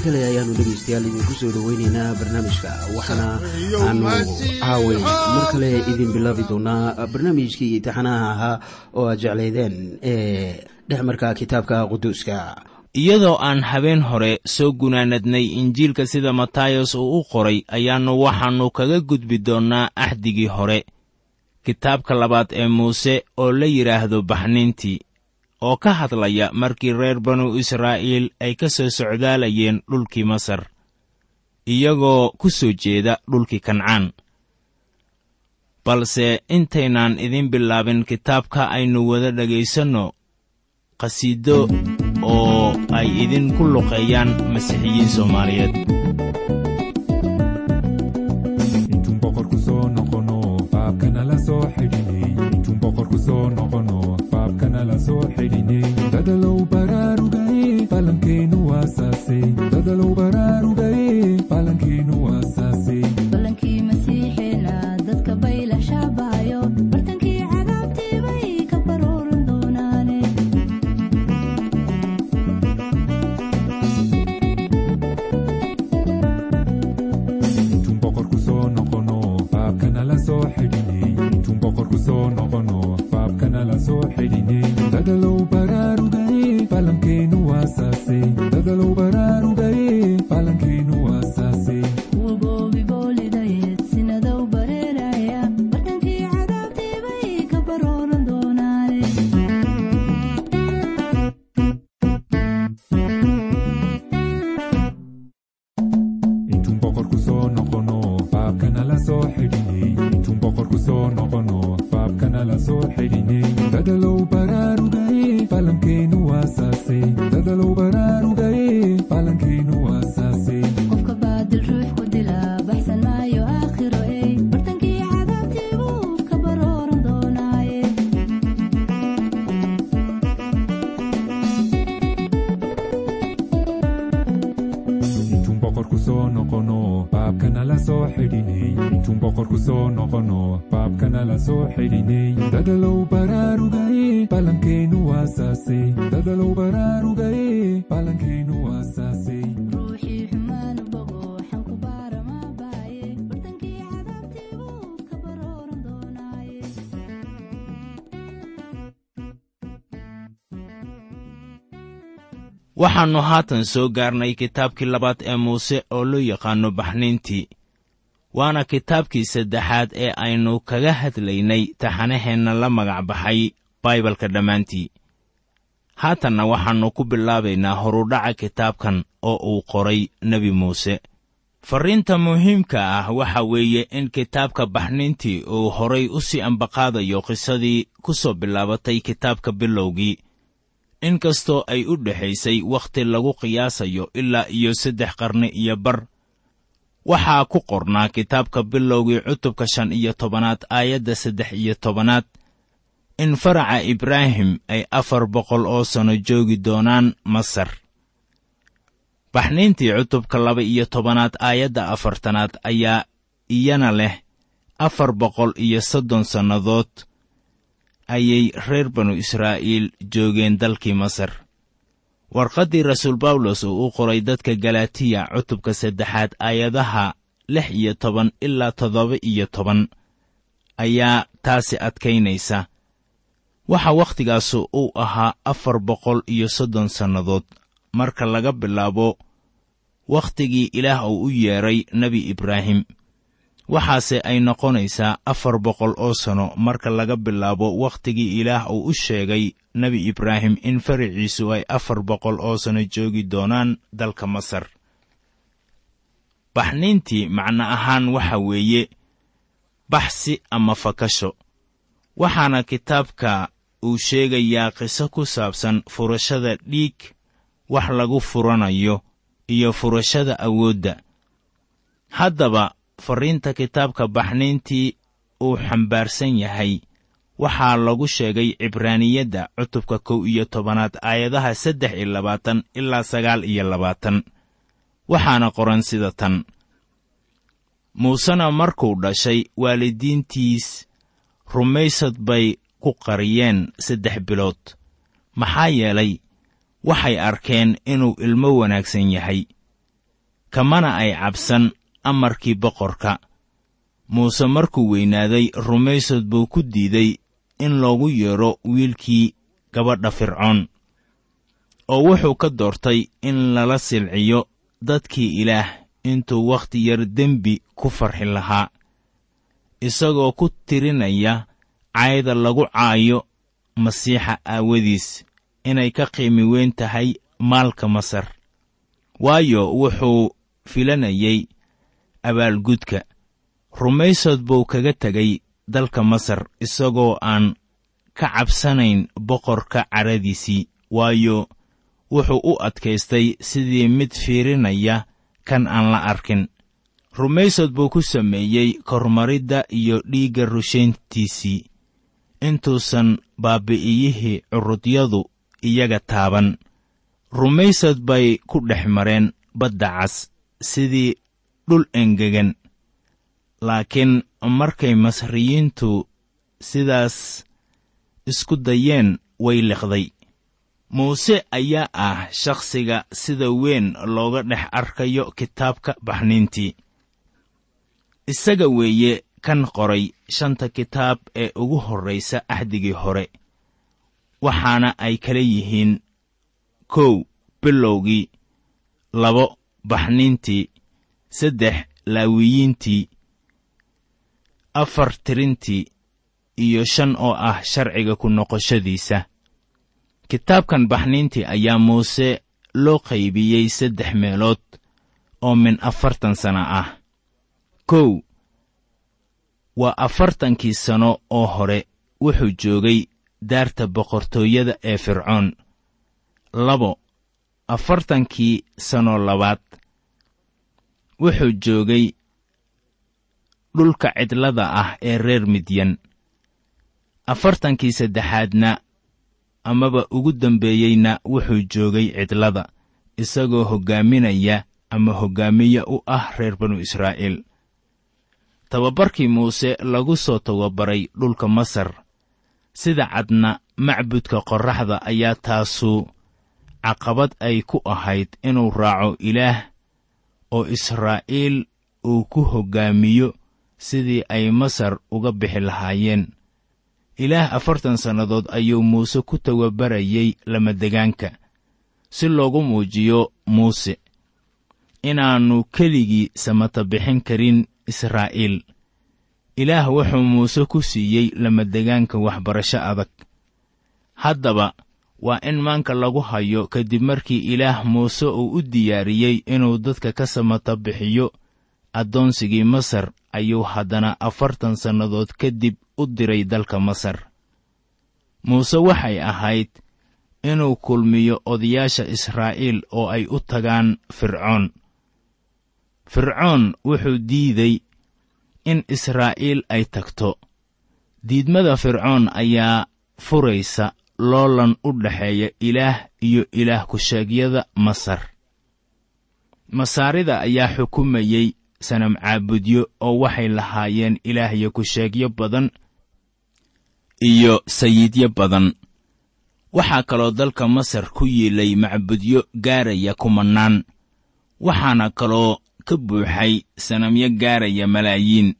mar kale ayaanu dhegaystayaal idinku soo dhoweyneynaa barnaamijka waxaana aanu caaway mar kale idin bilaabi doonaa barnaamijkii taxanaha ahaa oo aad jeclaydeen ee dhexmarka kitaabka quduuska. Iyadoo aan habeen hore soo gunaanadnay injiilka sida matayos uu u qoray ayaannu waxaannu kaga gudbi doonnaa axdigii hore. Kitaabka labaad ee muuse oo la yidhaahdo baxniintii oo ka hadlaya markii reer banu israa'iil ay ka soo socdaalayeen dhulkii masar iyagoo ku soo jeeda dhulkii kancaan. Balse intaynaan idin bilaabin kitaabka aynu wada dhegaysanno qhasiido oo ay idinku luqeeyaan masiixiyiin soomaaliyeed intuun boqorku soo noqono faabkana la soo xidhiney intuun boqorku soo noqono waxaannu haatan soo gaarnay kitaabkii labaad ee muuse oo loo yaqaanno baxniintii. Waana kitaabkii saddexaad ee aynu kaga hadlaynay taxanaheenna la magac baxay baibalka dhammaantii. Haatanna waxaannu ku bilaabaynaa horudhaca kitaabkan oo uu qoray nebi muuse. Farriinta muhiimka ah waxa weeye in kitaabka baxniintii uu horay u sii ambaqaadayo qisadii ku soo bilaabatay kitaabka bilowgii inkastoo ay u dhexaysay wakhti lagu qiyaasayo ilaa iyo saddex qarni iyo bar. Waxaa ku qornaa kitaabka bilowgii cutubka shan iyo tobanaad aayadda saddex iyo tobanaad. In faraca ibraahim ay afar boqol oo sanno joogi doonaan masar. Baxniintii cutubka laba iyo tobanaad aayadda afartanaad ayaa iyana leh afar boqol iyo soddon sannadood ayay reer banu israa'iil joogeen dalkii masar. Warqaddii rasuul bawlos uu u qoray dadka galatiya cutubka saddexaad aayadaha lix iyo toban ilaa toddoba iyo toban ayaa taasi adkaynaysa. Waxa wakhtigaasu uu ahaa afar boqol iyo soddon sannadood marka laga bilaabo wakhtigii ilaah uu u yeedhay nebi ibraahim waxaase ay noqonaysaa afar boqol oo sanno marka laga bilaabo wakhtigii ilaah uu u sheegay nebi ibraahim in fariciisu ay afar boqol oo sanno joogi doonaan dalka masar. Baxniintii macno ahaan waxa weeye baxsi ama fakasho. Waxaana kitaabka uu sheegayaa qiso ku saabsan furashada dhiig wax lagu furanayo iyo furashada awoodda. Haddaba farriinta kitaabka baxniintii uu xambaarsan yahay. Waxaa lagu sheegay cibraaniyadda cutubka kow iyo tobanaad aayadaha saddex iyo labaatan ilaa sagaal iyo labaatan. Waxaana qoran sida tan. Muusena markuu dhashay waalidiintiis rumaysad bay ku qariyeen saddex bilood. Maxaa yeelay waxay arkeen inuu ilmo wanaagsan yahay. Kamana ay cabsan amarkii boqorka. Muuse markuu weynaaday rumaysad buu ku diiday in loogu yeedho wiilkii gabadha fircoon oo wuxuu ka doortay in lala silciyo dadkii ilaah intuu wakhti yar dembi ku farxi lahaa isagoo ku tirinaya cayda lagu caayo masiixa aawadiis inay ka qiimi weyn tahay maalka masar. Waayo wuxuu filanayay abaalgudka. Rumaysad buu kaga tegay dalka masar isagoo aan ka cabsanayn boqorka caradiisii waayo wuxuu u adkaystay sidii mid fiirinaya kan aan la arkin. Rumaysad buu ku sameeyey kormaridda iyo dhiigga rushayntiisii intuusan baabi'iyihii curudyadu iyaga taaban. Rumaysad bay ku dhex mareen badda cas sidii dhul engegan laakiin markay masriyiintu sidaas isku dayeen way liqday. Muuse ayaa ah shakhsiga sida weyn looga dhex arkayo kitaabka baxniintii. Isaga weeye kan qoray shanta kitaab ee ugu horraysa axdigii hore. Waxaana ay kala yihiin kow bilowgii labo baxniintii saddex laawiyiintii afar tirintii iyo shan oo ah sharciga ku noqoshadiisa. Kitaabkan baxniintii ayaa muuse loo qaybiyey saddex meelood oo min afartan sano ah. Kow waa afartankii sano oo hore wuxuu joogay daarta boqortooyada ee fircoon. Labo afartankii sano labaad wuxuu joogay dhulka cidlada ah ee reer midyan. Afartankii saddexaadna amaba ugu dambeeyeyna wuxuu joogay cidlada isagoo hoggaaminaya ama hoggaamiye u ah reer banu israa'iil. Tababarkii muuse lagu soo tababaray dhulka masar sida cadna macbudka qorraxda ayaa taasu caqabad ay ku ahayd inuu raaco ilaah oo israa'iil uu ku hoggaamiyo sidii ay masar uga bixi lahaayeen. Ilaah afartan sannadood ayuu muuse ku tababarayey lamadegaanka si loogu muujiyo muuse inaannu keligii samata bixin karin israa'iil. Ilaah wuxuu muuse ku siiyey lamadegaanka waxbarasho adag. Haddaba waa in maanka lagu hayo kadib markii ilaah muuse uu u diyaariyey inuu dadka ka samata bixiyo addoonsigii masar ayuu haddana afartan sannadood kadib u diray dalka masar. Muuse waxay ahayd inuu kulmiyo odayaasha israa'iil oo ay u tagaan fircoon. Fircoon wuxuu diiday in israa'iil ay tagto. Diidmada fircoon ayaa furaysa loolan u dhexeeya ilaah iyo ilaah ku-sheegyada masar. Masaarida ayaa xukumayey sanam caabudyo oo waxay lahaayeen ilaahyo ku-sheegyo badan iyo sayidyo badan. Waxaa kaloo dalka masar ku yiilay macbudyo gaaraya kumannaan waxaana kaloo ka buuxay sanamyo gaaraya malaayiin.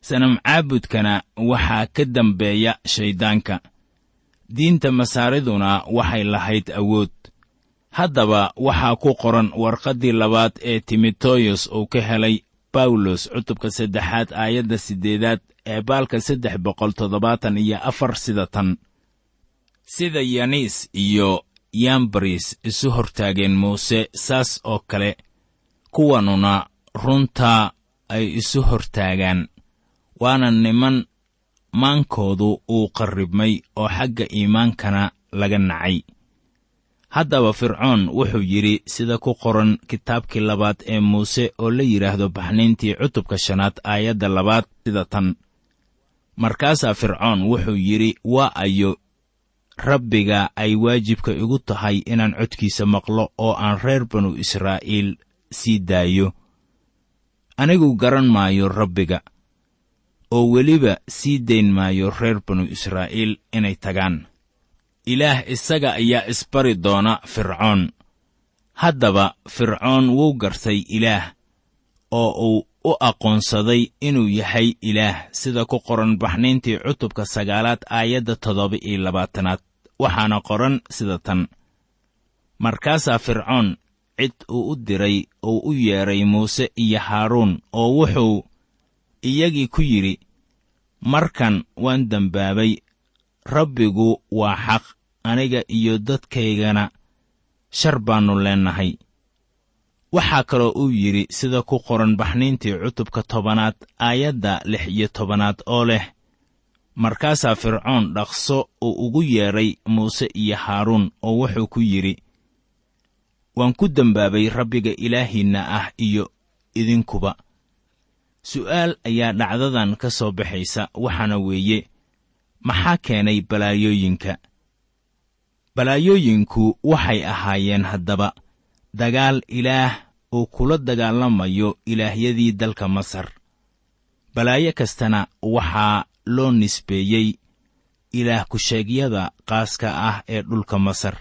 Sanam caabudkana waxaa ka dambeeya shayddaanka diinta masaariduna waxay lahayd awood. Haddaba waxaa ku qoran warqaddii labaad ee timoteyos uu ka helay bawlos cutubka saddexaad aayadda siddeedaad ee baalka saddex boqol toddobaatan iyo afar sida tan. Sida yaniis iyo yambaris isu hortaageen muuse saas oo kale kuwanuna runtaa ay isu hortaagaan. Waana niman maankoodu uu qarribmay oo xagga iimaankana laga nacay. Haddaba fircoon wuxuu yidhi sida ku qoran kitaabkii labaad ee muuse oo la yidhaahdo baxnayntii cutubka shanaad aayadda labaad sida tan. Markaasaa fircoon wuxuu yidhi waa ayo rabbiga ay waajibka igu tahay inaan codkiisa maqlo oo aan reer banu israa'iil sii daayo. Anigu garan maayo rabbiga oo weliba sii dayn maayo reer banu israa'iil inay tagaan. Ilaah isaga ayaa isbari doona fircoon. Haddaba fircoon wuu gartay ilaah oo uu u aqoonsaday inuu yahay ilaah sida ku qoran baxnayntii cutubka sagaalaad aayadda toddoba iyo labaatanaad waxaana qoran sida tan. Markaasaa fircoon cid uu u diray uu u yeedhay muuse iyo haaruun oo wuxuu iyagii ku yidhi markan waan dembaabay rabbigu waa xaq aniga iyo dadkaygana shar baannu leennahay waxaa kaloo uu yidhi sida ku qoran baxnayntii cutubka tobanaad aayadda lix iyo tobanaad oo leh markaasaa fircoon dhaqso uu ugu yeedhay muuse iyo haaruun oo wuxuu ku yidhi waan ku dembaabay rabbiga ilaahiinna ah iyo idinkuba su'aal ayaa dhacdadan ka soo baxaysa waxaana weeye maxaa keenay balaayooyinka? Balaayooyinku waxay ahaayeen haddaba dagaal ilaah uu kula dagaalamayo ilaahyadii dalka masar. Balaayo kastana waxaa loo nisbeeyey ilaah ku-sheegyada qaaska ah ee dhulka masar.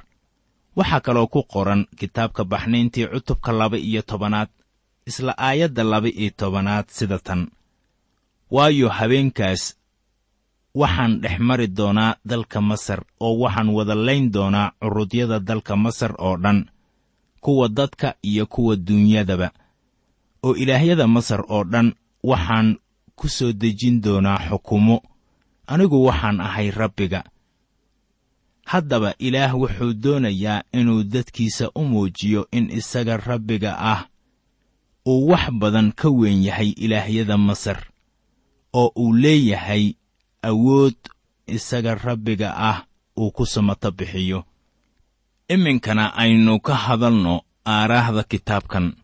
Waxaa kaloo ku qoran kitaabka baxnayntii cutubka laba iyo tobanaad isla aayadda laba iyo tobanaad sida tan. Waayo habeenkaas waxaan dhex mari doonaa dalka masar oo waxaan wada layn doonaa curudyada dalka masar oo dhan kuwa dadka iyo kuwa duunyadaba. Oo ilaahyada masar oo dhan waxaan ku soo dejin doonaa xukumo. Anigu waxaan ahay rabbiga. Haddaba ilaah wuxuu doonayaa inuu dadkiisa u muujiyo in isaga rabbiga ah uu wax badan ka weyn yahay ilaahyada masar oo uu leeyahay awood isaga rabbiga ah uu ku samato bixiyo. Iminkana aynu ka hadalno aaraahda kitaabkan.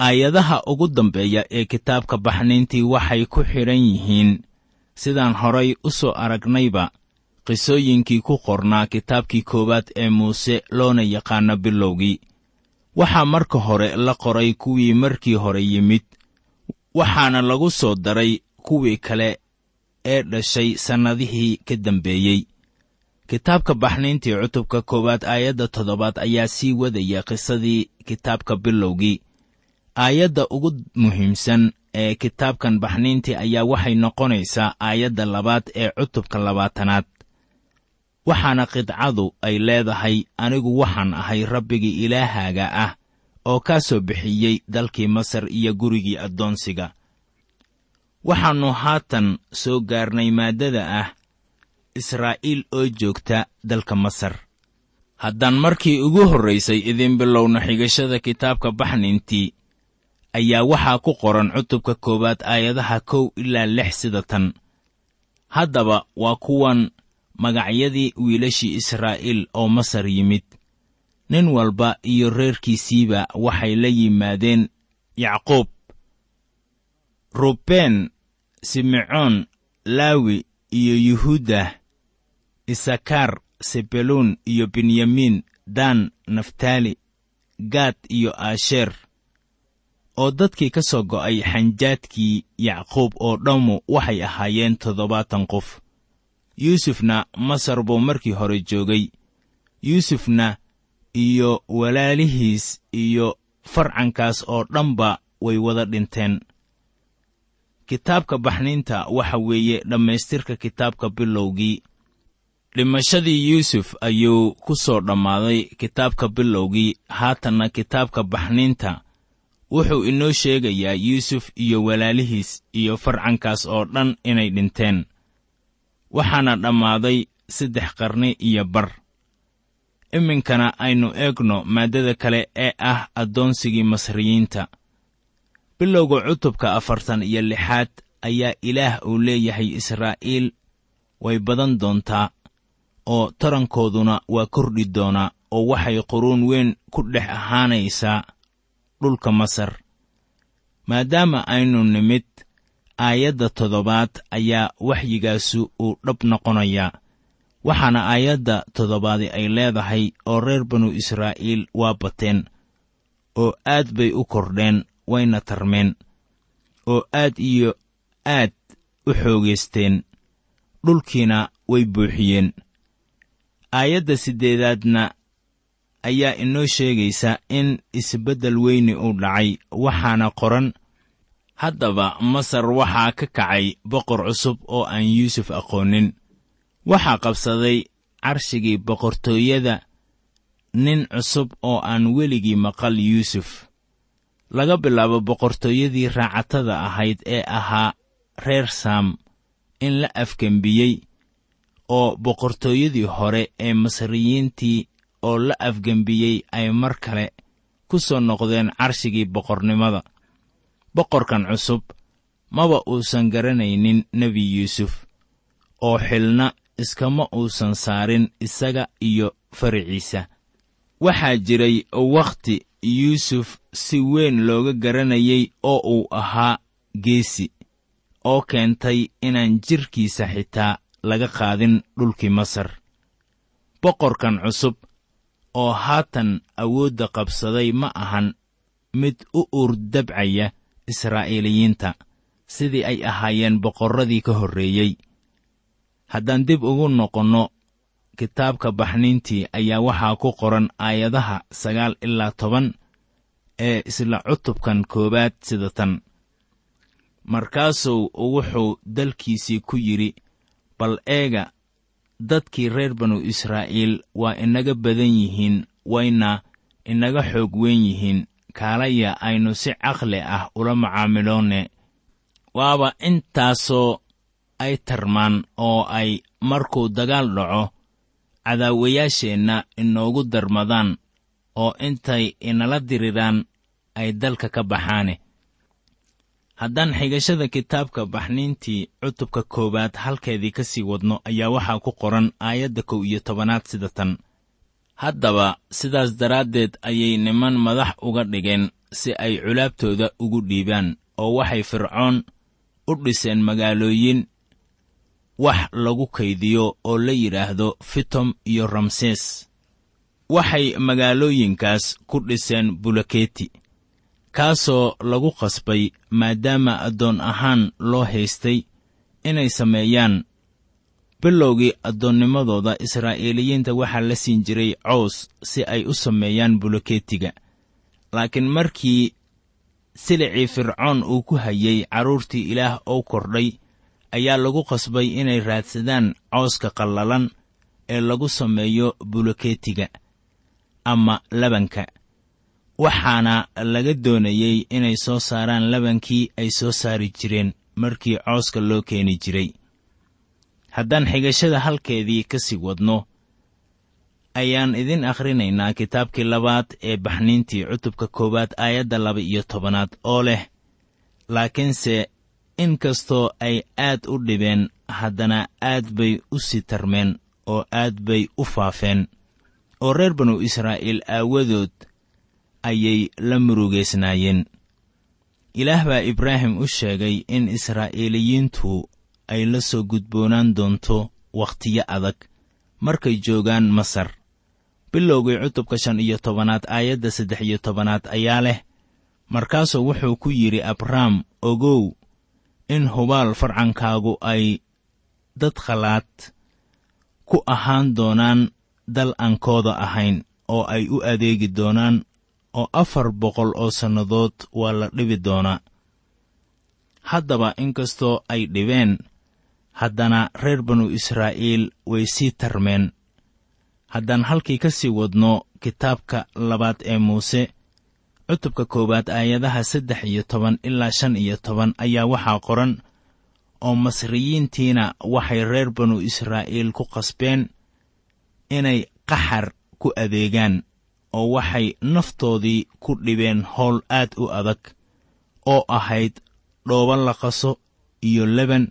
Aayadaha ugu dambeeya ee kitaabka baxnayntii waxay ku xidhan yihiin sidaan horay u soo aragnayba qisooyinkii ku qornaa kitaabkii koowaad ee muuse loona yaqaano bilowgii waxaa marka hore la qoray kuwii markii hore yimid waxaana lagu soo daray kuwii kale ee dhashay sannadihii ka dambeeyey. Kitaabka baxnayntii cutubka koowaad aayadda toddobaad ayaa sii wadaya qisadii kitaabka bilowgii. Aayadda ugu muhiimsan ee kitaabkan baxnayntii ayaa waxay noqonaysaa aayadda labaad ee cutubka labaatanaad waxaana qidcadu ay leedahay anigu waxaan ahay rabbigii ilaahaaga ah oo kaa soo bixiyey dalkii masar iyo gurigii addoonsiga. Waxaannu haatan soo gaarnay maaddada ah israa'iil oo joogta dalka masar. Haddaan markii ugu horraysay idin bilowno xigashada kitaabka baxnintii ayaa waxaa ku qoran cutubka koowaad aayadaha kow ilaa lix sida tan. Haddaba waa kuwan magacyadii wiilashii israa'iil oo masar yimid. Nin walba iyo reerkiisiiba waxay la yimaadeen yacquub rubeen simecoon laawi iyo yuhuuda isakaar sebeluun iyo benyamiin daan naftaali gaad iyo aasheer. Oo dadkii ka soo go'ay xanjaadkii yacquub oo dhammu waxay ahaayeen toddobaatan qof yuusufna masar buu markii hore joogay. Yuusufna iyo walaalihiis iyo farcankaas oo dhanba way wada dhinteen. Kitaabka baxniinta waxa weeye dhammaystirka kitaabka bilowgii. Dhimashadii yuusuf ayuu ku soo dhammaaday kitaabka bilowgii. Haatanna kitaabka baxniinta wuxuu inoo sheegayaa yuusuf iyo walaalihiis iyo farcankaas oo dhan inay dhinteen waxaana dhammaaday saddex qarni iyo bar. Iminkana aynu eegno maaddada kale ee ah addoonsigii masriyiinta. Bilowga cutubka afartan iyo lixaad ayaa ilaah uu leeyahay israa'iil way badan doontaa oo tarankooduna waa kordhi doonaa oo waxay quruun weyn ku dhex ahaanaysaa dhulka masar. Maadaama aynu nimid aayadda toddobaad ayaa waxyigaasu uu dhab noqonayaa waxaana aayadda toddobaadi ay leedahay oo reer banu israa'iil waa bateen oo aad bay u kordheen wayna tarmeen oo aad iyo aad u xoogaysteen dhulkiina way buuxiyeen. Aayadda siddeedaadna ayaa inoo sheegaysa in isbeddel weyni uu dhacay waxaana qoran haddaba masar waxaa ka kacay boqor cusub oo aan yuusuf aqoonin. Waxaa qabsaday carshigii boqortooyada nin cusub oo aan weligii maqal yuusuf. Laga bilaabo boqortooyadii raacatada ahayd ee ahaa reer saam in la afgembiyey oo boqortooyadii hore ee masriyiintii oo la afgembiyey ay mar kale ku soo noqdeen carshigii boqornimada boqorkan cusub maba uusan garanaynin nebi yuusuf oo xilna iskama uusan saarin isaga iyo fariciisa. Waxaa jiray wakhti yuusuf si weyn looga garanayay oo uu ahaa geesi oo keentay inaan jidhkiisa xitaa laga qaadin dhulkii masar. Boqorkan cusub oo haatan awoodda qabsaday ma ahan mid u uurdabcaya israa'iiliyiinta sidii ay ahaayeen boqorradii ka horreeyey. Haddaan dib ugu noqonno kitaabka baxniintii ayaa waxaa ku qoran aayadaha sagaal ilaa toban ee isla cutubkan koowaad sida tan. Markaasuu wuxuu dalkiisii ku yidhi bal eega dadkii reer banu israa'iil waa inaga badan yihiin wayna inaga xoog weyn yihiin kaalaya aynu si caqli ah ula macaamiloonne waaba intaasoo ay tarmaan oo ay markuu dagaal dhaco cadaawayaasheenna inoogu darmadaan oo intay inala diriraan ay dalka ka baxaane. Haddaan xigashada kitaabka baxniintii cutubka koowaad halkeedii ka sii wadno ayaa waxaa ku qoran aayadda kow iyo tobanaad sida tan haddaba sidaas daraaddeed ayay niman madax uga dhigeen si ay culaabtooda ugu dhiibaan oo waxay fircoon u dhiseen magaalooyin. Wax lagu kaydiyo oo la yidhaahdo fitom iyo ramses. Waxay magaalooyinkaas ku dhiseen bulaketi kaasoo lagu qasbay maadaama addoon ahaan loo haystay inay sameeyaan bilowgii addoonnimadooda israa'iiliyiinta waxaa la siin jiray cows si ay u sameeyaan buloketiga laakiin markii silicii fircoon uu ku hayay carruurtii ilaah oo kordhay ayaa lagu qasbay inay raadsadaan cawska qallalan ee lagu sameeyo buloketiga ama labanka. Waxaana laga doonayey inay soo saaraan labankii ay soo saari jireen markii cawska loo keeni jiray haddaan xigashada halkeedii ka sii wadno ayaan idin akhrinaynaa kitaabkii labaad ee baxniintii cutubka koowaad aayadda laba iyo tobanaad oo leh laakiinse in kastoo ay aad u dhibeen haddana aad bay u sii tarmeen oo aad bay u faafeen. Oo reer banu israa'iil aawadood ayay la murugaysnaayeen. Ilaah baa ibraahim u sheegay in israa'iiliyiintu ay la soo gudboonaan doonto wakhtiyo adag. Markay joogaan masar. Bilowgii cutubka shan iyo tobanaad aayadda saddex iyo tobanaad ayaa leh markaasuu wuxuu ku yidhi abrahm ogow in hubaal farcankaagu ay dad khalaad ku ahaan doonaan dal aan kooda ahayn oo ay u adeegi doonaan oo afar boqol oo sannadood waa la dhibi doonaa. Haddaba inkastoo ay dhibeen haddana reer banu israa'iil way sii tarmeen. Haddaan halkii ka sii wadno kitaabka labaad ee muuse cutubka koowaad aayadaha saddex iyo toban ilaa shan iyo toban ayaa waxaa qoran oo masriyiintiina waxay reer banu israa'iil ku qasbeen inay qaxar ku adeegaan oo waxay naftoodii ku dhibeen howl aad u adag oo ahayd dhooba la qaso iyo leban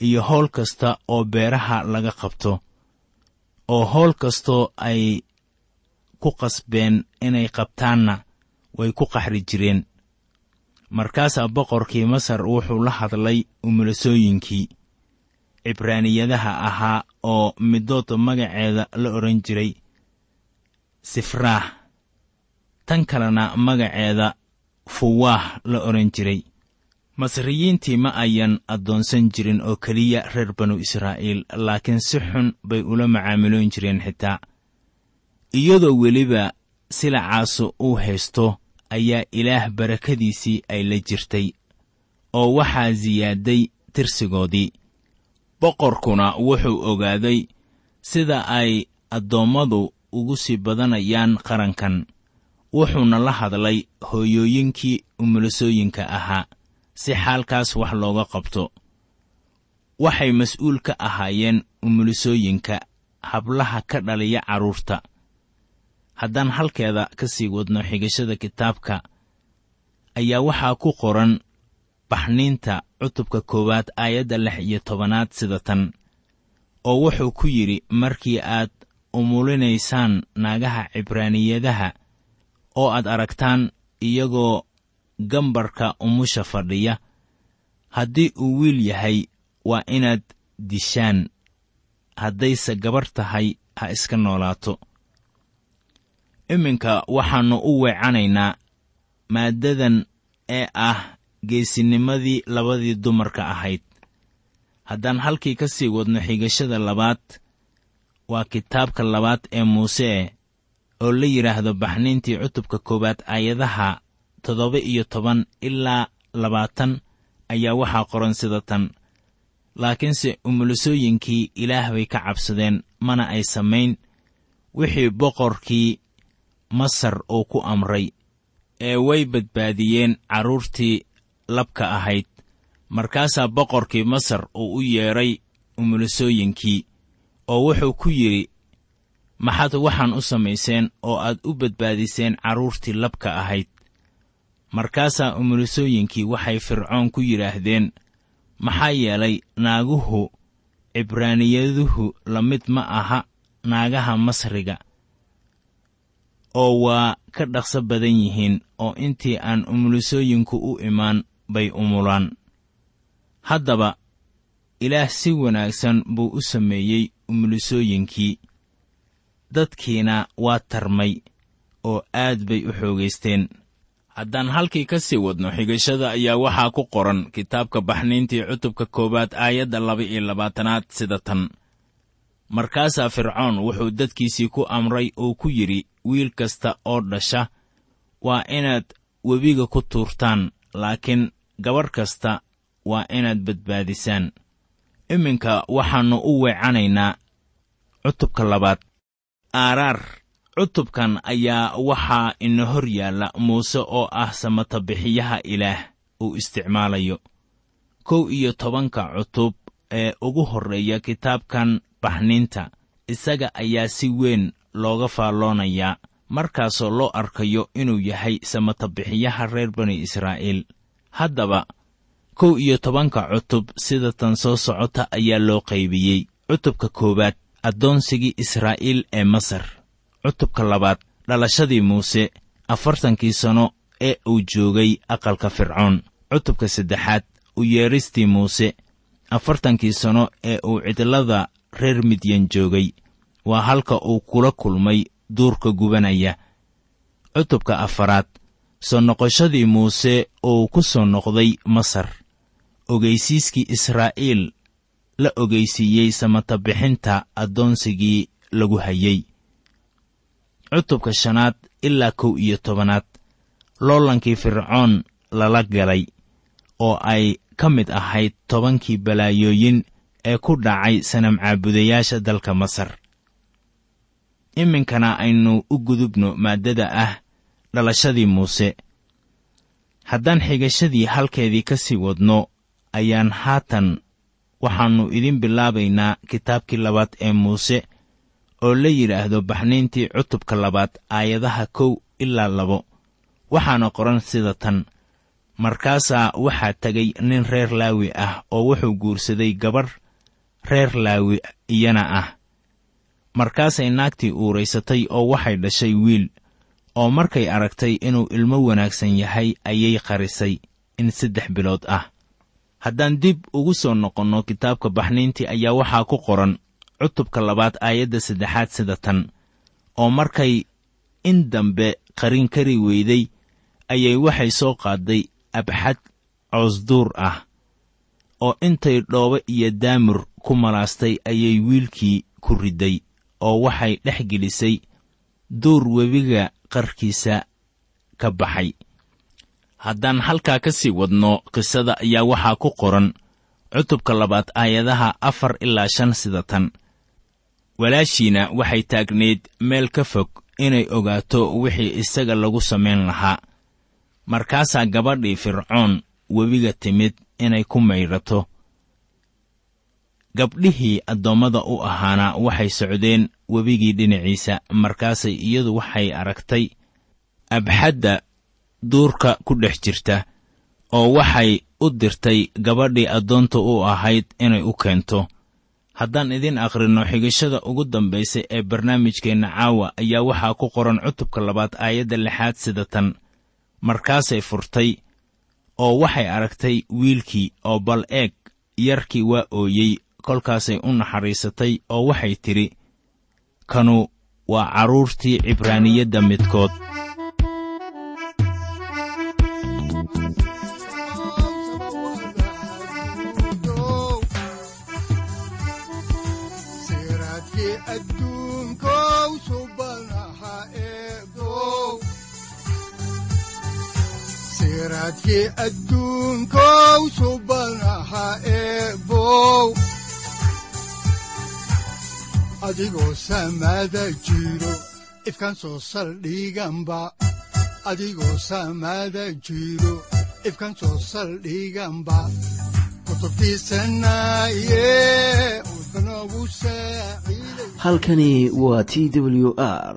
iyo howl kasta oo beeraha laga qabto oo howl kastoo ay ku qasbeen inay qabtaanna way ku qaxri jireen. Markaasaa boqorkii masar wuxuu la hadlay umulasooyinkii cibraaniyadaha ahaa oo middood magaceeda la odhan jiray sifraah. Tan kalena magaceeda fuwaah la odhan jiray masriyiintii ma ayan addoonsan jirin oo keliya reer banu israa'iil laakiin si xun bay ula macaamiloon jireen xitaa. Iyadoo weliba silacaasu uu haysto ayaa ilaah barakadiisii ay la jirtay oo waxaa siyaaday tirsigoodii. Boqorkuna wuxuu ogaaday sida ay addoommadu ugu sii badanayaan qarankan wuxuuna la hadlay hooyooyinkii umulasooyinka ahaa si xaalkaas wax looga qabto. Waxay mas'uul ka ahaayeen umulisooyinka hablaha ka dhaliya carruurta haddaan halkeeda ka sii wadno xigashada kitaabka ayaa waxaa ku qoran baxniinta cutubka koowaad aayadda lix iyo tobanaad sida tan oo wuxuu ku yidhi markii aad umulinaysaan naagaha cibraaniyadaha oo aad aragtaan iyagoo gambarka umusha fadhiya. Haddii uu wiil yahay waa inaad dishaan. Haddayse gabar tahay ha iska noolaato. Iminka waxaannu u weecanaynaa maaddadan ee ah geesinimadii labadii dumarka ahayd. Haddaan halkii ka sii wadno xigashada labaad waa kitaabka labaad ee muuse oo la yidhaahdo baxniintii cutubka koowaad aayadaha toddoba iyo toban ilaa labaatan ayaa waxaa qoran sida tan. Laakiinse umulisooyinkii ilaah bay ka cabsadeen mana ay samayn. Wixii boqorkii masar uu ku amray ee way badbaadiyeen carruurtii labka ahayd. Markaasaa boqorkii masar uu u yeedhay umulisooyinkii oo wuxuu ku yidhi maxaad waxaan u samayseen oo aad u badbaadiseen carruurtii labka ahayd markaasaa umulisooyinkii waxay fircoon ku yidhaahdeen maxaa yeelay naaguhu cibraaniyaduhu la mid ma aha naagaha masriga oo waa ka dhaqso badan yihiin oo intii aan umulisooyinku u imaan bay umulaan haddaba ilaah si wanaagsan buu u sameeyey umulisooyinkii dadkiina waa tarmay oo aad bay u xoogaysteen haddaan halkii ka sii wadno xigashada ayaa waxaa ku qoran kitaabka baxniintii cutubka koowaad aayadda laba iyo labaatanaad sida tan. Markaasaa fircoon wuxuu dadkiisii ku amray oo ku yidhi wiil kasta oo dhasha waa inaad webiga ku tuurtaan laakiin gabarh kasta waa inaad badbaadisaan. Iminka waxaannu u weecanaynaa cutubka labaad. Aaraar cutubkan ayaa waxaa ina hor yaalla muuse oo ah samatabixiyaha ilaah uu isticmaalayo. Kow iyo tobanka cutub ee ugu horreeya kitaabkan baxniinta isaga ayaa si weyn looga faalloonayaa markaasoo loo arkayo inuu yahay samatabixiyaha reer bani israa'iil. Haddaba kow iyo tobanka cutub sida tan soo socota ayaa loo qaybiyey. Cutubka koowaad addoonsigii israa'iil ee masar cutubka labaad dhalashadii muuse afartankii sanno ee uu joogay aqalka fircoon. Cutubka saddexaad u yeedhistii muuse afartankii sanno ee uu cidlada reer midyan joogay. Waa halka uu kula kulmay duurka gubanaya. Cutubka afaraad soo noqoshadii muuse uu ku soo noqday masar. Ogeysiiskii israa'iil la ogeysiiyey samatabixinta addoonsigii lagu hayey cutubka shanaad ilaa kow iyo tobanaad loolankii fircoon lala galay oo ay ka mid ahayd tobankii balaayooyin ee ku dhacay sanam caabudayaasha dalka masar. Iminkana aynu u gudubno maaddada ah dhalashadii muuse. Haddaan xigashadii halkeedii ka sii wadno ayaan haatan waxaannu idin bilaabaynaa kitaabkii labaad ee muuse oo la yidhaahdo baxniintii cutubka labaad aayadaha kow ilaa labo. Waxaana qoran sida tan markaasaa waxaa tegay nin reer laawi ah oo wuxuu guursaday gabarh reer laawi iyana ah. Markaasay naagtii uuraysatay oo waxay dhashay wiil oo markay aragtay inuu ilmo wanaagsan yahay ayay qarisay in saddex bilood ah. Haddaan dib ugu soo noqonno kitaabka baxniintii ayaa waxaa ku qoran cutubka labaad aayadda saddexaad sida tan. Oo markay in dambe qarin kari weyday ayay waxay soo qaadday abxad coosduur ah. Oo intay dhoobo iyo daamur ku malaastay ayay wiilkii ku ridday oo waxay dhex gelisay duur webiga qarkiisa ka baxay. Haddaan halkaa ka sii wadno qisada ayaa waxaa ku qoran cutubka labaad aayadaha afar ilaa shan sida tan walaashiina waxay taagnayd meel ka fog inay ogaato wixii isaga lagu samayn lahaa. Markaasaa gabadhii fircoon webiga timid inay ku maydhato gabdhihii addoommada u ahaana waxay socdeen webigii dhinaciisa markaasay iyadu waxay aragtay abxadda duurka ku dhex jirta oo waxay u dirtay gabadhii addoonta u ahayd inay u keento haddaan idin akhrinno xigashada ugu dambaysa ee barnaamijkeenna caawa ayaa waxaa ku qoran cutubka labaad aayadda lixaad sida tan. Markaasay furtay oo waxay aragtay wiilkii oo bal eeg yarkii waa ooyey kolkaasay u naxariisatay oo waxay tidhi kanu waa carruurtii cibraaniyadda midkood siraadkii adduunkow subanaha eebow adigoo samada jiro ifkan soo saldhiganba adigoo samada jiro ifkan soo saldhiganba kutubtiisanaye halkani waa t w r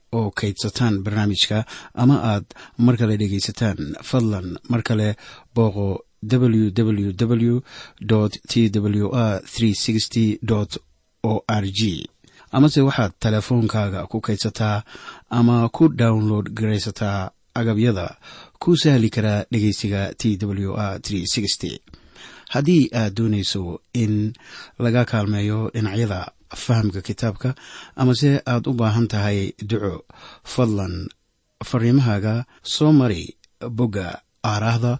oo kaydsataan barnaamijka ama aad mar kale dhegaysataan fadlan mar kale booqo www t w r o r g amase waxaad teleefoonkaaga ku kaydsataa ama ku download garaysataa agabyada ku sahli karaa dhegeysiga t w r haddii aad doonayso in laga kaalmeeyo dhinacyada fahamka kitaabka amase aad u baahan tahay duco fadlan fariimahaaga soo mari bogga aaraahda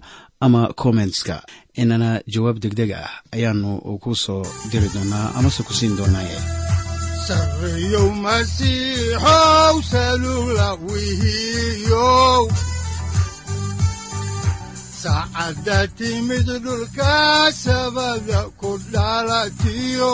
ama kommentska inana jawaab degdeg ah ayaanu ku soo diri doonaa amase ku siin doonaaye saacadda timid dhulka sabada ku dhalatiyo